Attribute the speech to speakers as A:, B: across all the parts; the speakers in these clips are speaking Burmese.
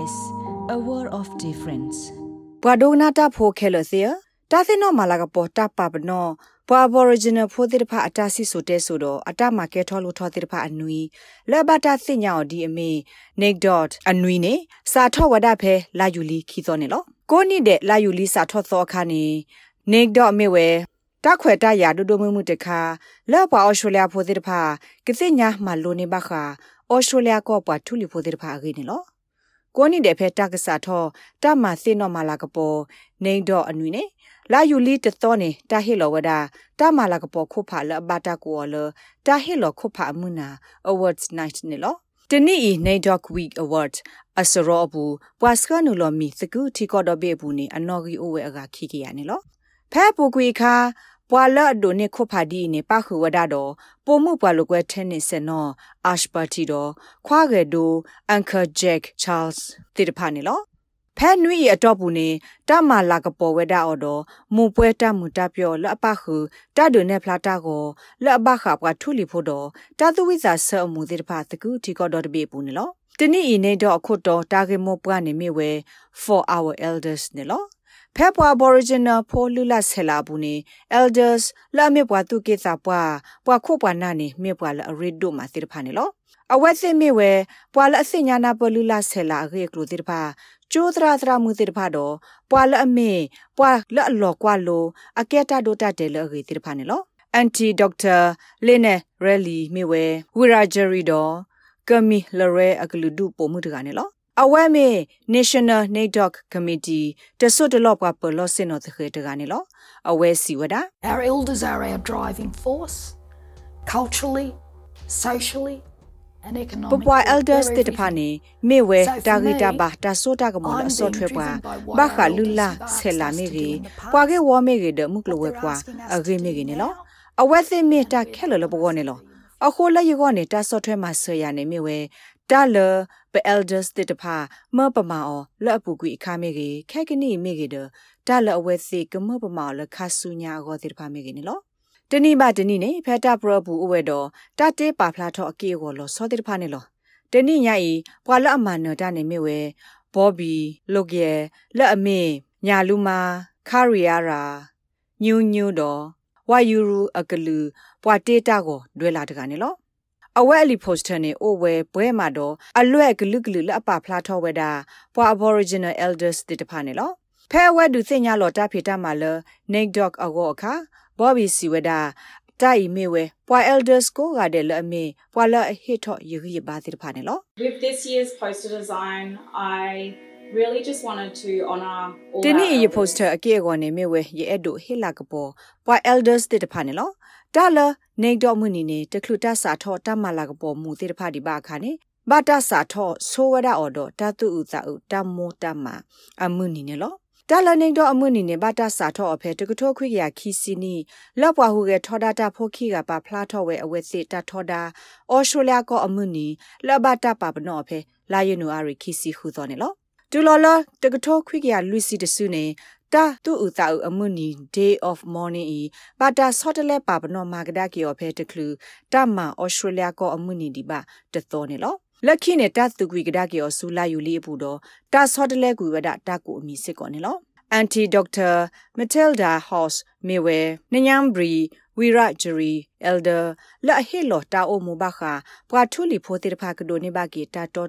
A: SBS a world of difference
B: ဘွာဒိုနာတာဖိုခဲလစီတာသိနောမလာကပေါ်တာပပနောဘွာ Aboriginal ဖိုတိတဖအတာစီဆိုတဲဆိုတော့အတမကဲထောလို့ထောတိတဖအနွီလဲဘတာသိညာော်ဒီအမေ Nick dot အနွီနေစာထောဝဒဖဲလာယူလီခီစောနေလောကိုနိတဲ့လာယူလီစာထောသောခါနေ Nick dot အမေဝဲတခွေတရဒုဒုမမှုတခါလောပွာအော်စတြေးလျဖိုတိတဖကသိညာမလိုနေဘခါအော်စတြေးလျကောပွာထူလီဖိုတိတဖအကိနေလော ကိုနိတဲ့ဖဲတက္ကစာထောတမသိနောမလာကပေါ်နေတော့အနွေနေလာယူလီတတော်နေတာဟေလောဝဒတာမလာကပေါ်ခုဖာလဘတာကိုလတာဟေလောခုဖာမနာ awards night နေလောတနီဤနေဒေါကဝီအဝတ်အစရောဘူးပွာစကနူလောမီစကူတီကောဒဘေဘူးနေအနော်ဂီအိုဝဲအကခိခိရနေလောဖဲပူကွေခါ ပွာလအဒိုနေခုဖာဒီနေပခုဝဒတော့ပိုမှုပွာလကွဲထဲနေစနောအာရှပါတီတော့ခွာကေဒိုအန်ကာဂျက်ချားလ်တိတဖာနေလောဖဲနွီအတော့ဘူးနေတမလာကပေါ်ဝဲတာအော်တော့မူပွဲတမှုတပြောလအပခုတဒုနဲ့ဖလာတာကိုလအပခါကထူလီဖို့တော့တသဝိဇာဆအမှုတိတဖာတကူတီကောတော့တပေဘူးနေလောတနေ့ဤနေတော့အခုတော့တာဂေမောပွားနေမိဝဲ for our elders နေလော ဖဲပွား aboriginal ဖိုလူလာဆလာဘူးနေ elders လာမေပွားသူကေစာပွားပွားခုပွားနာနေမေပွားလအရစ်ဒိုမှာတိတဖာနေလောအဝက်စစ်မေဝဲပွာလအစညာနာပလူလာဆဲလာရေကလိုတိတဖာကျိုးသရာသရာမှုတိတဖာတော့ပွာလအမေပွာလအလောကွာလိုအကဲတာဒိုတာတဲလရေတိတဖာနေလောအန်တီဒေါက်တာလင်းနေရလီမေဝဲဝီရာဂျယ်ရီတော့ကမီလရဲအကလူဒုပိုမှုတကနေလော အဝဲမေ National NADOC Committee တဆွတ်တလော့ပွားပလော့စင်နော်တခေတကနေလောအဝဲစီဝဒ
C: Our elders are our driving force culturally socially
B: ပပွား elders တေတဖာနေမေဝဲတာဂီတာဘာတာဆိုတာကမောလအစောထွဲပွားဘာခလူလာဆဲလာမေကြီးပွားကေဝမေကြီးဒမှုကလဝဲပွားအဂိမေကြီးနေလောအဝဲသိမေတာခဲလလဘောနေလောအခုလည်းယောနေတာဆော့ထွဲမှာဆွေရနေမေဝဲတာလ ပ elders တေတဖာမပမာအောလော့ပူကွီအခါမေကြီးခဲကနီမေကြီးဒတာလအဝဲသိကမပမာလခါဆူညာအောတေတဖာမေကြီးနေလောတနိမတနိနေဖက်တာပရဘူးအဝဲတော့တတေးပါဖလာထောအကေကိုလောစောတိတဖာနေလောတနိညဤပွာလအမနတာနေမြဝဲဘောဘီလုတ်ရဲလက်အမေညာလူမာခရီယာရာညူညူတော့ဝါယူရူအကလူပွာတေးတာကိုလွဲလာတကနေလော အဝဲအလီပိုစတာနေအိုဝဲဘွဲမှာတော့အလွဲ့ဂလူဂလူလက်အပဖလာထောဝဲတာပွာ aboriginal elders တိတဖာနေလောဖဲဝဲဒူစင်ညာလော်တာဖီတာမှာလ Nick Dog အကောအခါဘော်ဘီစီဝဒတိုင်မေဝဲပွာ elders ကိုကတဲ့လအမေပွာလဟစ်ထော့ယူရပါတိဖာနေလော
D: With this year's poster design I really just wanted to honor all
B: ဒီနေ့ရ poster အကေကောနေမေဝဲရအဲ့ဒိုဟိလာကပေါ်ပွာ elders တိတဖာနေလောဒါလနေတော့မှုနေနေတခလူတဆာထောတမလာကပေါ်မူတိတဖာဒီပါခါနေဘာတဆာထောဆိုဝဒအော်တော့တတုဥစာဥတမောတမအမှုနေနေလောတာလနေတော့အမွနေနေဘာတာစာထော့အဖဲတကထောခွေရခီစီနီလော့ပွားဟုကထောဒတာဖိုခိကပါဖလားထော့ဝဲအဝဲစစ်တာထောဒါအော်စတြေးလျကောအမွနီလော့ဘာတာပါပနော့အဖဲလာယနူအာရီခီစီဟုသောနေလော ဒူလော်လတကထောခွေရလူစီတဆုနေတာသူဥသာအမွနီ day of morning ဤပါတာဆော့တလဲပါပနော့မာကဒါကီအဖဲတကလူတမအော်စတြေးလျကောအမွနီဒီပါတသောနေလောလက်ခိနဲ့တတ်သူကွေကဒါကေောဆူလာယူလီအပူတော့တာဆော့တလဲကွေဝဒတာကိုအမီစစ်ကောနေလော anti doctor matilda house mewe nyam bri wira juri elder la he lo ta o mu ba kha pwa thuli pho te pha kdo ne ba ki ta to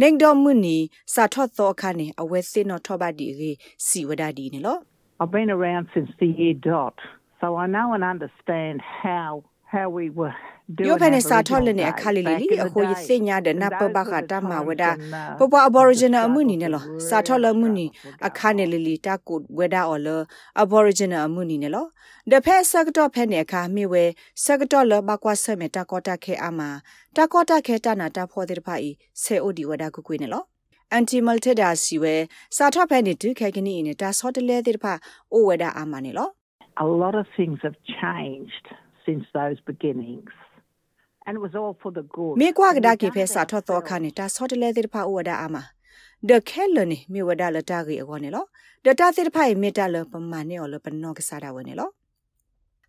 B: ta tra go ne lo ning do mu ni sa tho tho kha ne awe sin no tho ba di ge si wada di ne lo
E: I've been around since the year dot so I know and understand how how we were
B: ယောဖနေစာထော်လနေအခါလီလီအခုယစညာဒနပပခတာမဝဒပပ aboriginal အမှုနီနော်စာထော်လမှုနီအခါနေလီလီတာကုဝဒအော်လ aboriginal အမှုနီနော်ဒဖဲဆကတော့ဖဲနေအခါမိဝဲဆကတော့လဘကွာဆမေတာကောတာခဲအမတာကောတာခဲတနာတာဖောတဲ့ဖိုင်ဆေအိုဒီဝဒကုကွေးနော်အန်တီမယ်တဒါစီဝဲစာထော့ဖဲနေဒုခဲကနီနေတာဆော့တလဲတဲ့ဖာအိုဝဒအာမနေလော
E: A lot of things have changed since those beginnings. and it was all for the good
B: မေကွာကဒါကေဖဲစာထော့တော့ခါနေတာဆော့တလဲတဲ့ဖာဝဒအာမဒခဲလနေမေဝဒလတာကေအကောနေလောဒတာတဲ့ဖိုင်မေတလပမာနေော်လပနောကစားတာဝနေလော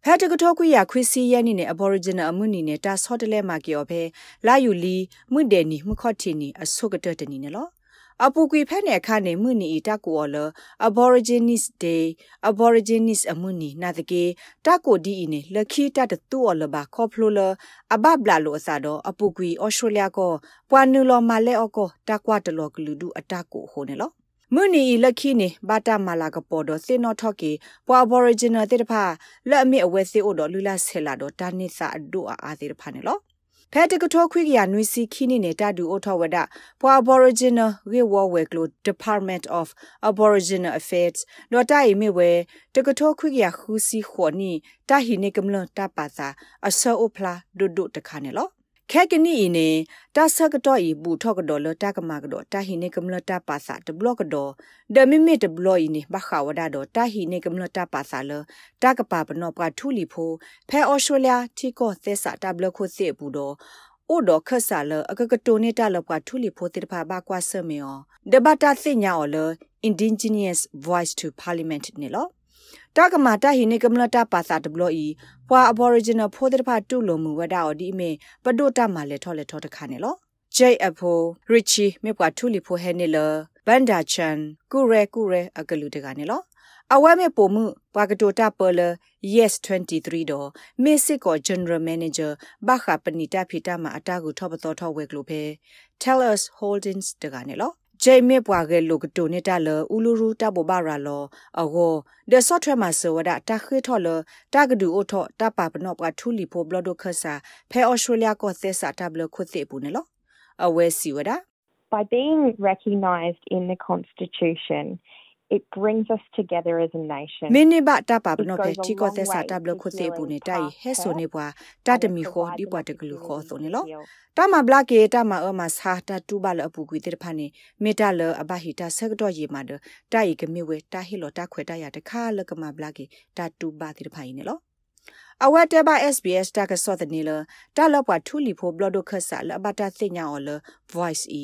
B: ဖဲတကထောကွေရခွေစီရဲနေနဲ့ aboriginal အမှုနီနဲ့တာဆော့တလဲမာကေော်ဖဲလာယူလီမှုတဲ့နီမှုခော့တီနီအဆုကတတနီနေလော အပူကွေဖက်နေခါနေမှုနီတကောလ Aborigines Day Aborigines အမှုနီနာတကေတကိုဒီအင်းလခီတတတူအလဘာခေါဖလိုလအဘဘလာလိုအစာတော့အပူကွေဩစတြေးလျကောပွာနူလောမလဲအကောတကွာတလောကလူဒူအတကိုဟိုနေလောမွနီလက်ခီနေဘာတာမာလာကပေါ်တော့စေနော့ထော့ကီပွာဘော်ရီဂျင်နယ်တဲ့တဖာလက်အမီအဝဲစေအိုတော့လူလာဆဲလာတော့တာနစ်စာအဒိုအားသေးတဖာနေလော ဖဲတကထောခွိကရနွီစီခီနီနေတာဒူအိုထောဝဒပွာ Aboriginal ရေဝဝဲကလို Department of Aboriginal Affairs တော့တိုင်မီဝဲတကထောခွိကရခူစီခေါ်နီတာဟီနေကမလတာပါစာအဆောအိုဖလာဒုဒုတခါနေလော ခဲကနီနေတာဆကတော့ဤဘူးထော့ကတော့လတာကမာကတော့တာဟိနေကမလတာပါစာတဘလော့ကတော့ဒမီမီတဘလော့ဤနေဘခဝဒါတော့တာဟိနေကမလတာပါစာလတာကပါပနော့ကထူလီဖိုဖဲအော်စတြေးလျတီကောသက်စာတဘလခိုစေဘူးတော့အိုဒခဆာလအကကတိုနေတာလပွားထူလီဖိုတိတဖာဘာကွာဆမေယောဒဘတာသိညာော်လ indigenous voice to parliament နေလော တာကမာတာဟိနေကမလတာပါစာတဘလို့ဤပွာ aboriginal ဖိုးတဲ့ဖာတူလုံမှုဝဒါအော်ဒီမေပဒိုတာမာလေထောလေထောတခါနေလော J Apo Richie မေပွာထူလီဖိုဟဲနေလဘန်ဒါချန်ကူရဲကူရဲအကလူတကနေလောအဝဲမေပုံမှုဘွာကတိုတာပလ yes 23တော့မေစစ်ကော general manager ဘာခပနီတာဖီတာမှာအတာကိုထောပတော်ထောဝဲကလို့ပဲ tell us holdings တကနေလော ဂျေမေပွားကလိုကတိုနေတာလဥလူရူတဘဘာရာလောအောဒဆော့ထွဲမှာဆဝဒတာခေထော်လတာကဒူအိုထောတာပါပနော့ပွားထူလီဖိုဘလဒိုခဆာဖဲအော်စတြေးလျကောသက်စာတဘလခုသိပူနေလောအဝဲစီဝဒ
F: By being recognized in the Constitution, it brings us together as a nation
B: မင်းနေဘတာပါဘနောဖေချီကိုသက်စာတဘလခုစေပူနေတိုင်ဟဲဆိုနေပွားတတမီခေါ်ဒီပွားတကလူခေါ်ဆိုနေလောတာမဘလကေတာမအမစာတာတူဘလအပူကွေတဲ့ဖာနေမေတာလအဘဟီတာဆက်တော့ရေမာဒတိုင်ကမေဝဲတာဟီလောတာခွဲတာရတခါလကမဘလကေတာတူဘတဲ့ဖာနေလောအဝတ်တဘ SBS တကဆော့တဲ့နေလတာလပွားထူလီဖိုဘလဒိုခဆာလဘတာသိညာော်လ voice e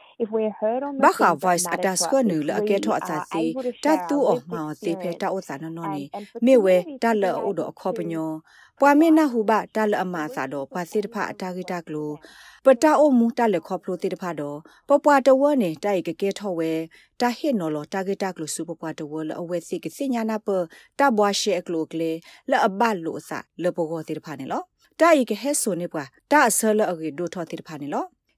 F: if we're heard on the
B: ဘာခ voice အတစကနူလအကဲထော့အစာစီတာသူ့ော်မအောင်စီဖဲတာဥစာနော်နော်နေမေဝဲတာလအိုတော့အခေါ်ပညောပွာမေနာဟုဘတာလအမစာတော့ပွာစစ်တဖအတာဂိတာကလိုပတာအိုမူတာလခေါပလိုတိတဖတော့ပပွားတဝနေတိုက်ကကဲထော့ဝဲတာဟစ်နော်လတာဂိတာကလိုစုပပွားတဝလအဝဲစိကစညာနာပတာဘွားရှဲကလိုကလေလအဘလိုစာလပကောတိတဖနေလောတာဤက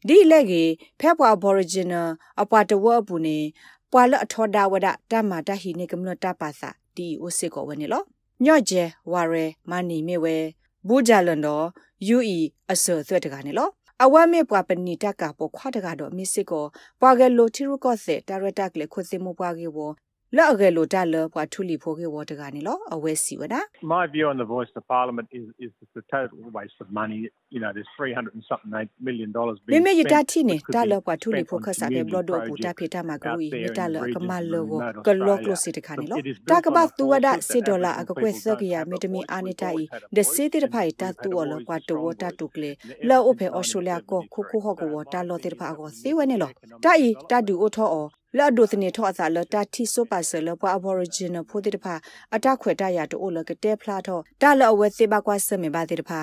B: ဟဲဆိုနေပွာတာအဆလအဂေဒိုထောတိတဖနေလောဒီလက်ကြီးဖဲပွား Aboriginal အပွားတဝအပူနေပွာလအထောဒါဝဒတမတဟိနေကမလတပါစာဒီအိုစစ်ကောဝနေလောညော့ကျဲဝါရဲမနီမေဝဲဘူဂျာလန်တော့ UE အစောသွဲ့တကနေလောအဝမေပွားပဏိတကပေါ်ခွားတကတော့မစ်စစ်ကိုပွားကလိုတီရုကော့စေတာရတက်လေခွစမပွားကေဝ လော့အကယ်လိုတာလပွားထူလီဖိုကေဝတကနေလောအဝဲစီဝဒ
G: My view on the voice to parliament is is the total waste of money you know there's 300 and something million dollars
B: being မေမေယတာတီနေတာလပွားထူလီဖိုခဆာကေဘလော့ဒိုပူတာဖေတာမဂရူမီတာလကမလောကိုကလော့ကလိုစီတခါနေလောတာကဘတူဝဒစီဒေါ်လာအကကွဲစကရမီတမီအာနီတိုင်ဒစီတိတဖိုင်တာတူအလောကွာတိုဝတာတူကလေလော့အိုဖေအော်စတြေးလျကိုခုခုဟောကဝတာလော့တိတဖာကိုစီဝဲနေလောတာဤတာဒူအိုထောအော လော်ဒိုသနေထောအစာလတာတီဆိုပါဆလပွား Aboriginal ဖိုတိတဖာအတခွေတရတိုလကတဲဖလာထောတာလအဝဲစေပါကွာဆမေပါတိတဖာ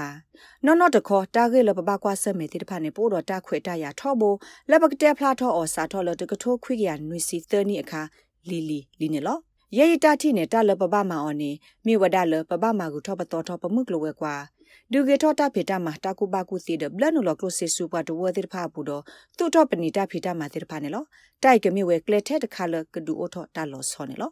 B: နော်နော်တခေါ်တာဂေလပပကွာဆမေတိတဖာနေပို့တော့တာခွေတရထောဘလဘကတဲဖလာထောအစာထောလတကထိုးခွေရနွီစီသနီအခါလီလီလီနေလောယေယတာတိနေတာလပပမာအော်နေမိဝဒလပပမာကူထောပတော်ထောပမှုကလိုဝဲကွာ ဒူဂေထောတာဖေတာမှာတာကူပါကူစီဒဘလနုလကလိုဆေဆူပါဒဝသေဖာဘူးတော့သူ့တော့ပဏိတာဖေတာမှာသေဖာနေလောတိုက်ကမြဝဲကလက်ထဲတခါလကဒူအိုထောတာလောဆောနေလော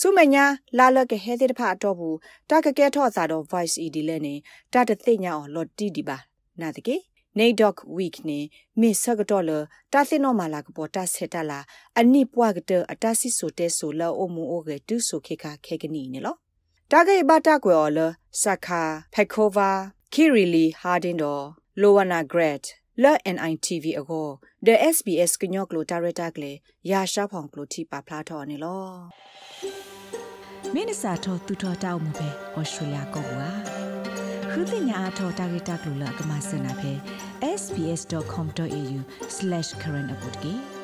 B: ဆုမညာလာလကဟဲသေတဖာတော့ဘူးတာကကဲထော့စာတော့ voice ed လဲနေတာတသိညာအော်လော်တီဒီပါနာတကေနေဒေါကဝီကနေမစ်ဆကတော့လတာသိနောမာလာကပေါ်တာဆက်တလာအနိပွားကတအတဆီဆိုတဲဆိုလောအမှုအိုကတူဆိုခေခခေကနီနေလော တာဂေဘတာကွယ်ော်လစခါဖက်ခိုဗာခီရီလီဟာဒင်တော်လိုဝနာဂရက်လော့ NITV အကော the SBS ကညော့ကလိုတာရတာကလေရာရှာဖောင်ကလိုတီပါဖလာထော်နေလော
A: မင်းစာထောတူထောတောက်မှုပဲဩစတြေးလျကောကွာခုတင်ညာအထောတာဂီတာကလိုလကမစနာပဲ sbs.com.au/current update